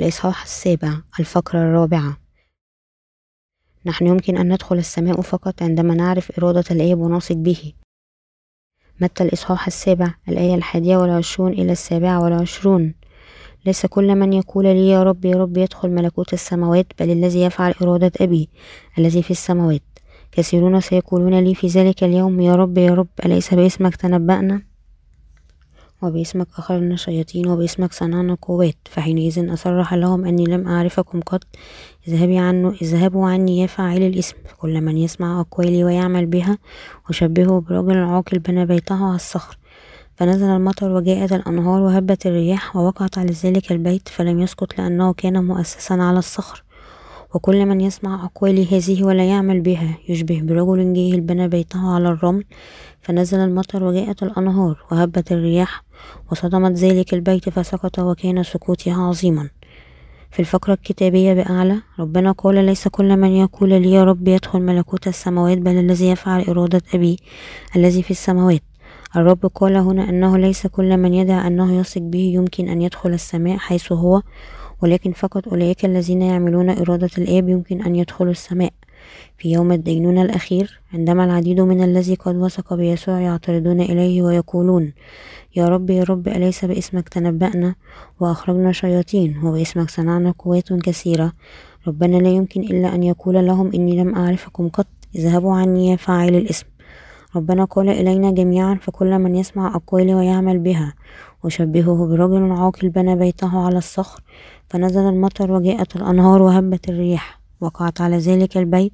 الإصحاح السابع الفقرة الرابعة. نحن يمكن أن ندخل السماء فقط عندما نعرف إرادة الآب ونثق به. متى الإصحاح السابع؟ الآية الحادية والعشرون إلى السابعة والعشرون. ليس كل من يقول لي يا رب يا رب يدخل ملكوت السماوات بل الذي يفعل إرادة أبي الذي في السماوات. كثيرون سيقولون لي في ذلك اليوم يا رب يا رب أليس باسمك تنبأنا؟ وباسمك أخرجنا شياطين وباسمك صنعنا قوات. فحينئذ أصرح لهم أني لم أعرفكم قط. اذهبي عنه اذهبوا عني يا فاعلي الاسم. كل من يسمع أقوالي ويعمل بها أشبهه برجل عاقل بنى بيته على الصخر. فنزل المطر وجاءت الأنهار وهبت الرياح ووقعت على ذلك البيت فلم يسقط لأنه كان مؤسسا على الصخر. وكل من يسمع أقوالي هذه ولا يعمل بها يشبه برجل جاهل بنى بيته على الرمل فنزل المطر وجاءت الأنهار وهبت الرياح وصدمت ذلك البيت فسقط وكان سقوطها عظيما. في الفقرة الكتابية بأعلى ربنا قال ليس كل من يقول لي يا رب يدخل ملكوت السماوات بل الذي يفعل إرادة أبي الذي في السماوات. الرب قال هنا أنه ليس كل من يدعي أنه يثق به يمكن أن يدخل السماء حيث هو ولكن فقط أولئك الذين يعملون إرادة الآب يمكن أن يدخلوا السماء. في يوم الدينونة الأخير عندما العديد من الذي قد وثق بيسوع يعترضون إليه ويقولون يا رب يا رب أليس باسمك تنبأنا؟ وأخرجنا شياطين وباسمك صنعنا قوات كثيرة. ربنا لا يمكن إلا أن يقول لهم إني لم أعرفكم قط اذهبوا عني يا فاعل الاسم. ربنا قال إلينا جميعا فكل من يسمع أقوالي ويعمل بها وشبهه برجل عاقل بنى بيته على الصخر فنزل المطر وجاءت الأنهار وهبت الرياح وقعت على ذلك البيت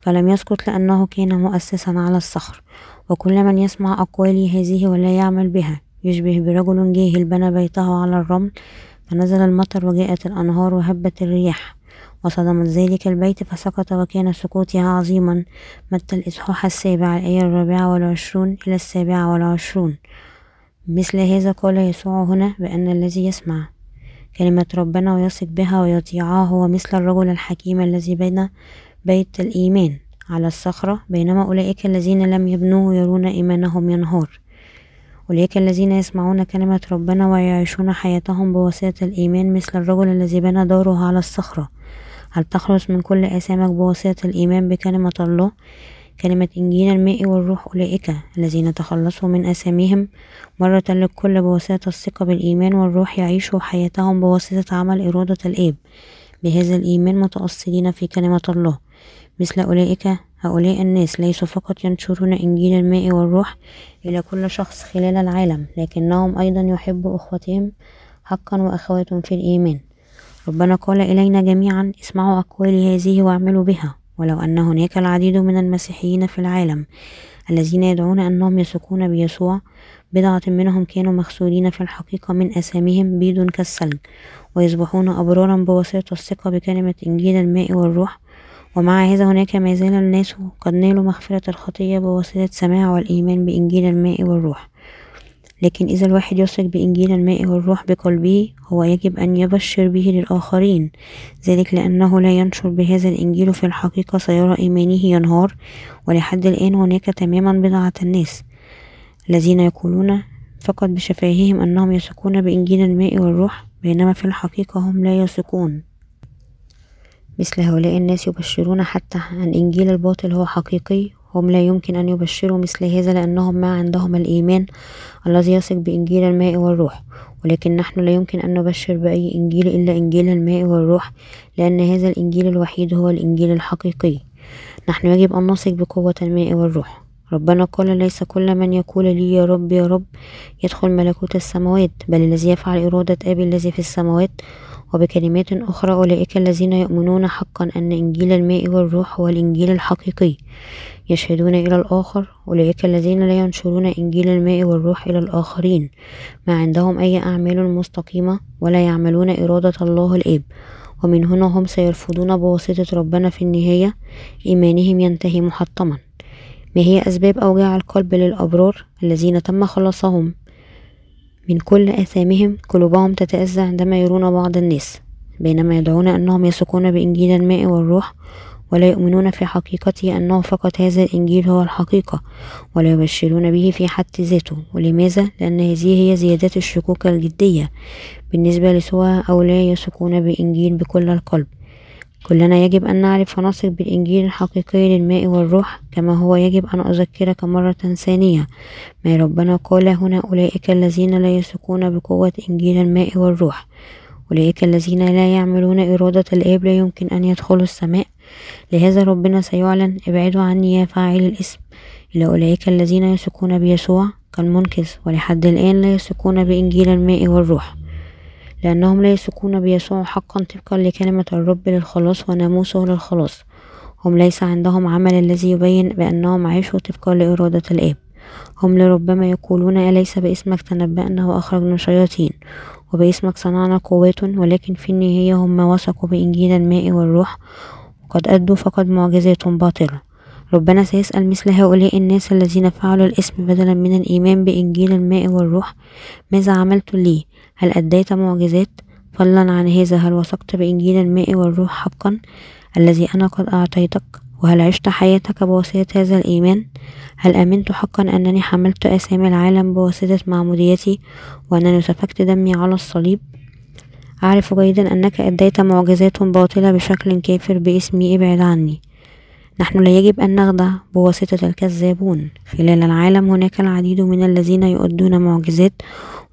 فلم يسقط لأنه كان مؤسسا على الصخر. وكل من يسمع أقوالي هذه ولا يعمل بها يشبه برجل جاهل بنى بيته على الرمل فنزل المطر وجاءت الأنهار وهبت الرياح. وصدمت ذلك البيت فسقط وكان سقوطها عظيما. متى الإصحاح السابع الآية الرابعة والعشرون إلى السابعة والعشرون؟ مثل هذا قال يسوع هنا بأن الذي يسمع كلمة ربنا ويثق بها ويطيعها هو مثل الرجل الحكيم الذي بنى بيت الإيمان على الصخرة بينما أولئك الذين لم يبنوه يرون إيمانهم ينهار. أولئك الذين يسمعون كلمة ربنا ويعيشون حياتهم بواسطة الإيمان مثل الرجل الذي بنى داره على الصخرة. هل تخلص من كل آثامك بواسطة الإيمان بكلمة الله؟ كلمة إنجيل الماء والروح أولئك الذين تخلصوا من أساميهم مرة للكل بواسطة الثقة بالإيمان والروح يعيشوا حياتهم بواسطة عمل إرادة الآب. بهذا الإيمان متأصلين في كلمة الله. مثل أولئك هؤلاء الناس ليسوا فقط ينشرون إنجيل الماء والروح إلى كل شخص خلال العالم لكنهم أيضا يحبوا أخوتهم حقا وأخواتهم في الإيمان. ربنا قال إلينا جميعا اسمعوا أقوالي هذه واعملوا بها. ولو أن هناك العديد من المسيحيين في العالم الذين يدعون أنهم يثقون بيسوع بضعة منهم كانوا مغسولين في الحقيقة من أساميهم بيض كالثلج ويصبحون أبرارا بواسطة الثقة بكلمة إنجيل الماء والروح. ومع هذا هناك ما زال الناس قد نالوا مغفرة الخطية بواسطة سماع والإيمان بإنجيل الماء والروح. لكن إذا الواحد يثق بإنجيل الماء والروح بقلبه هو يجب أن يبشر به للآخرين. ذلك لأنه لا ينشر بهذا الإنجيل في الحقيقة سيرى إيمانه ينهار. ولحد الآن هناك تماما بضعة الناس الذين يقولون فقط بشفاههم أنهم يثقون بإنجيل الماء والروح بينما في الحقيقة هم لا يثقون. مثل هؤلاء الناس يبشرون حتى عن إنجيل الباطل هو حقيقي. هم لا يمكن أن يبشروا مثل هذا لأنهم ما عندهم الإيمان الذي يثق بإنجيل الماء والروح ولكن نحن لا يمكن أن نبشر بأي إنجيل إلا إنجيل الماء والروح لأن هذا الإنجيل الوحيد هو الإنجيل الحقيقي. نحن يجب أن نثق بقوة الماء والروح. ربنا قال ليس كل من يقول لي يا رب يا رب يدخل ملكوت السماوات بل الذي يفعل إرادة أبي الذي في السماوات وبكلمات أخرى أولئك الذين يؤمنون حقا أن إنجيل الماء والروح هو الإنجيل الحقيقي. يشهدون إلى الآخر أولئك الذين لا ينشرون إنجيل الماء والروح إلى الآخرين. ما عندهم أي أعمال مستقيمة ولا يعملون إرادة الله الآب. ومن هنا هم سيرفضون بواسطة ربنا في النهاية. إيمانهم ينتهي محطما. ما هي أسباب أوجاع القلب للأبرار الذين تم خلاصهم؟ من كل آثامهم قلوبهم تتأذى عندما يرون بعض الناس بينما يدعون أنهم يثقون بإنجيل الماء والروح ولا يؤمنون في حقيقته أنه فقط هذا الإنجيل هو الحقيقة ولا يبشرون به في حد ذاته ولماذا؟ لأن هذه هي زيادات الشكوك الجدية بالنسبة لسوى أو لا يثقون بإنجيل بكل القلب كلنا يجب أن نعرف ونثق بالإنجيل الحقيقي للماء والروح كما هو يجب أن أذكرك مرة ثانية. ما ربنا قال هنا أولئك الذين لا يثقون بقوة إنجيل الماء والروح. أولئك الذين لا يعملون إرادة الآب لا يمكن أن يدخلوا السماء. لهذا ربنا سيعلن ابعدوا عني يا فاعل الاسم. إلى أولئك الذين يثقون بيسوع كالمنقذ ولحد الآن لا يثقون بإنجيل الماء والروح. لأنهم لا يثقون بيسوع حقا طبقا لكلمة الرب للخلاص وناموسه للخلاص. هم ليس عندهم عمل الذي يبين بأنهم عاشوا طبقا لإرادة الآب. هم لربما يقولون أليس باسمك تنبأنا وأخرجنا شياطين؟ وباسمك صنعنا قوات ولكن في النهاية هم وثقوا بإنجيل الماء والروح. وقد أدوا فقط معجزات باطلة. ربنا سيسأل مثل هؤلاء الناس الذين فعلوا الاسم بدلا من الإيمان بإنجيل الماء والروح. ماذا عملت لي؟ هل أديت معجزات؟ فضلا عن هذا هل وثقت بإنجيل الماء والروح حقا الذي أنا قد أعطيتك؟ وهل عشت حياتك بواسطة هذا الإيمان؟ هل أمنت حقا أنني حملت أسامي العالم بواسطة معموديتي وأنني سفكت دمي على الصليب؟ أعرف جيدا أنك أديت معجزات باطلة بشكل كافر باسمي ابعد عني. نحن لا يجب أن نخدع بواسطة الكذابون. خلال العالم هناك العديد من الذين يؤدون معجزات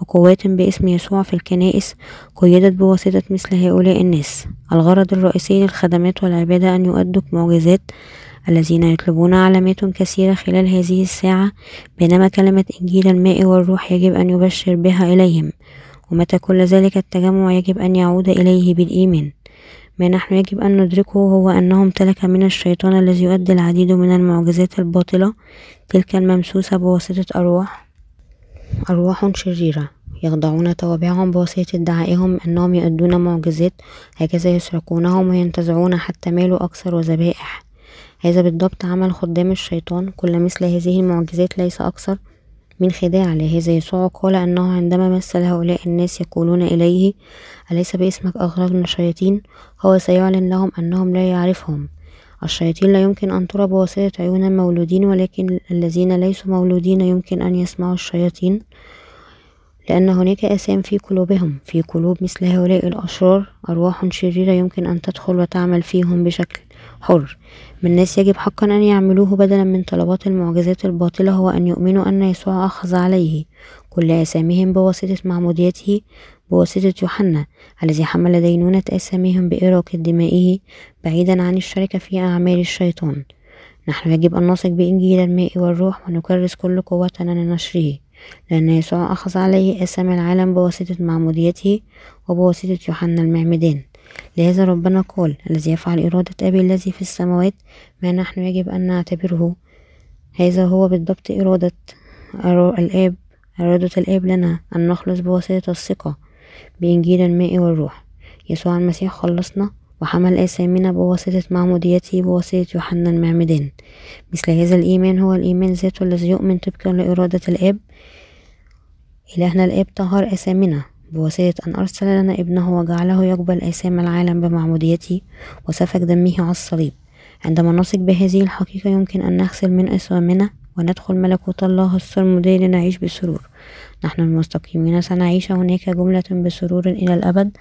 وقوات باسم يسوع في الكنائس قيدت بواسطة مثل هؤلاء الناس. الغرض الرئيسي للخدمات والعبادة أن يؤدوا معجزات الذين يطلبون علامات كثيرة خلال هذه الساعة بينما كلمة إنجيل الماء والروح يجب أن يبشر بها إليهم. ومتى كل ذلك التجمع يجب أن يعود إليه بالإيمان. ما نحن يجب أن ندركه هو أنه امتلك من الشيطان الذي يؤدي العديد من المعجزات الباطلة تلك الممسوسة بواسطة أرواح. أرواح شريرة يخضعون توابعهم بواسطة ادعائهم أنهم يؤدون معجزات هكذا يسرقونهم وينتزعون حتى مالوا أكثر وذبائح. هذا بالضبط عمل خدام الشيطان كل مثل هذه المعجزات ليس أكثر من خداع لهذا يسوع قال أنه عندما مثل هؤلاء الناس يقولون إليه أليس باسمك أخرجنا الشياطين؟ هو سيعلن لهم أنهم لا يعرفهم. الشياطين لا يمكن أن ترى بواسطة عيون المولودين ولكن الذين ليسوا مولودين يمكن أن يسمعوا الشياطين لأن هناك آثام في قلوبهم. في قلوب مثل هؤلاء الأشرار أرواح شريرة يمكن أن تدخل وتعمل فيهم بشكل حر. من الناس يجب حقا أن يعملوه بدلا من طلبات المعجزات الباطلة هو أن يؤمنوا أن يسوع أخذ عليه. كل آثامهم بواسطة معموديته بواسطة يوحنا الذي حمل دينونة آثامهم بإراقة دمائه بعيدا عن الشركة في أعمال الشيطان. نحن يجب أن نثق بإنجيل الماء والروح ونكرس كل قوتنا لنشره. لأن يسوع أخذ عليه آثام العالم بواسطة معموديته وبواسطة يوحنا المعمدان لهذا ربنا قال الذي يفعل إرادة أبي الذي في السماوات ما نحن يجب أن نعتبره. هذا هو بالضبط إرادة الآب إرادة الآب لنا أن نخلص بواسطة الثقة بإنجيل الماء والروح. يسوع المسيح خلصنا وحمل آثامنا بواسطة معموديته بواسطة يوحنا المعمدان. مثل هذا الإيمان هو الإيمان ذاته الذي يؤمن طبقا لإرادة الآب. إلهنا الآب طهر آثامنا بواسطة أن أرسل لنا ابنه وجعله يقبل آثام العالم بمعموديته وسفك دمه على الصليب. عندما نثق بهذه الحقيقة يمكن أن نغسل من أثامنا وندخل ملكوت الله السرمدي لنعيش بسرور. نحن المستقيمين سنعيش هناك جملة بسرور إلى الأبد.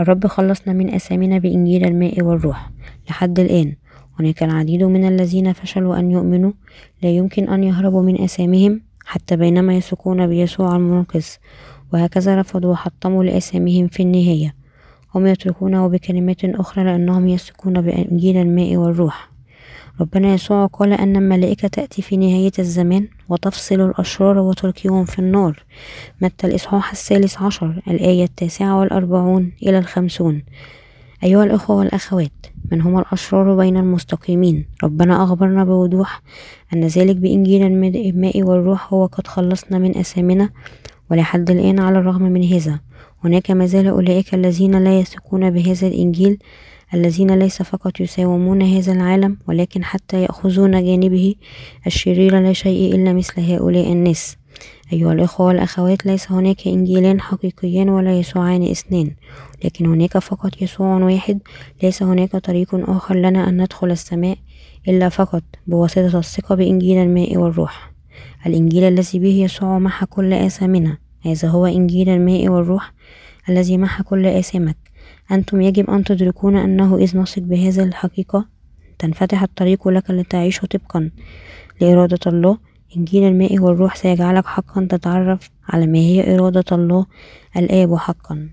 الرب خلصنا من أثامنا بإنجيل الماء والروح. لحد الآن هناك العديد من الذين فشلوا أن يؤمنوا. لا يمكن أن يهربوا من أثامهم حتى بينما يثقون بيسوع المنقذ. وهكذا رفضوا وحطموا لأساميهم في النهاية. هم يتركونه بكلمات أخرى لأنهم يثقون بإنجيل الماء والروح. ربنا يسوع قال أن الملائكة تأتي في نهاية الزمان وتفصل الأشرار وتلقيهم في النار. متى الإصحاح الثالث عشر الآية التاسعة والأربعون إلى الخمسون. أيها الأخوة والأخوات من هم الأشرار بين المستقيمين؟ ربنا أخبرنا بوضوح أن ذلك بإنجيل الماء والروح هو قد خلصنا من أثامنا ولحد الآن على الرغم من هذا. هناك ما زال أولئك الذين لا يثقون بهذا الإنجيل الذين ليس فقط يساومون هذا العالم ولكن حتى يأخذون جانبه الشرير لا شيء إلا مثل هؤلاء الناس. أيها الإخوة والأخوات ليس هناك إنجيلان حقيقيان ولا يسوعان اثنان لكن هناك فقط يسوع واحد. ليس هناك طريق آخر لنا أن ندخل السماء إلا فقط بواسطة الثقة بإنجيل الماء والروح. الإنجيل الذي به يسوع محى كل آثامنا هذا هو إنجيل الماء والروح الذي محى كل آثامك. أنتم يجب أن تدركون أنه إذ نثق بهذه الحقيقة تنفتح الطريق لك لتعيش طبقا لإرادة الله. إنجيل الماء والروح سيجعلك حقا تتعرف على ما هي إرادة الله الآب حقا.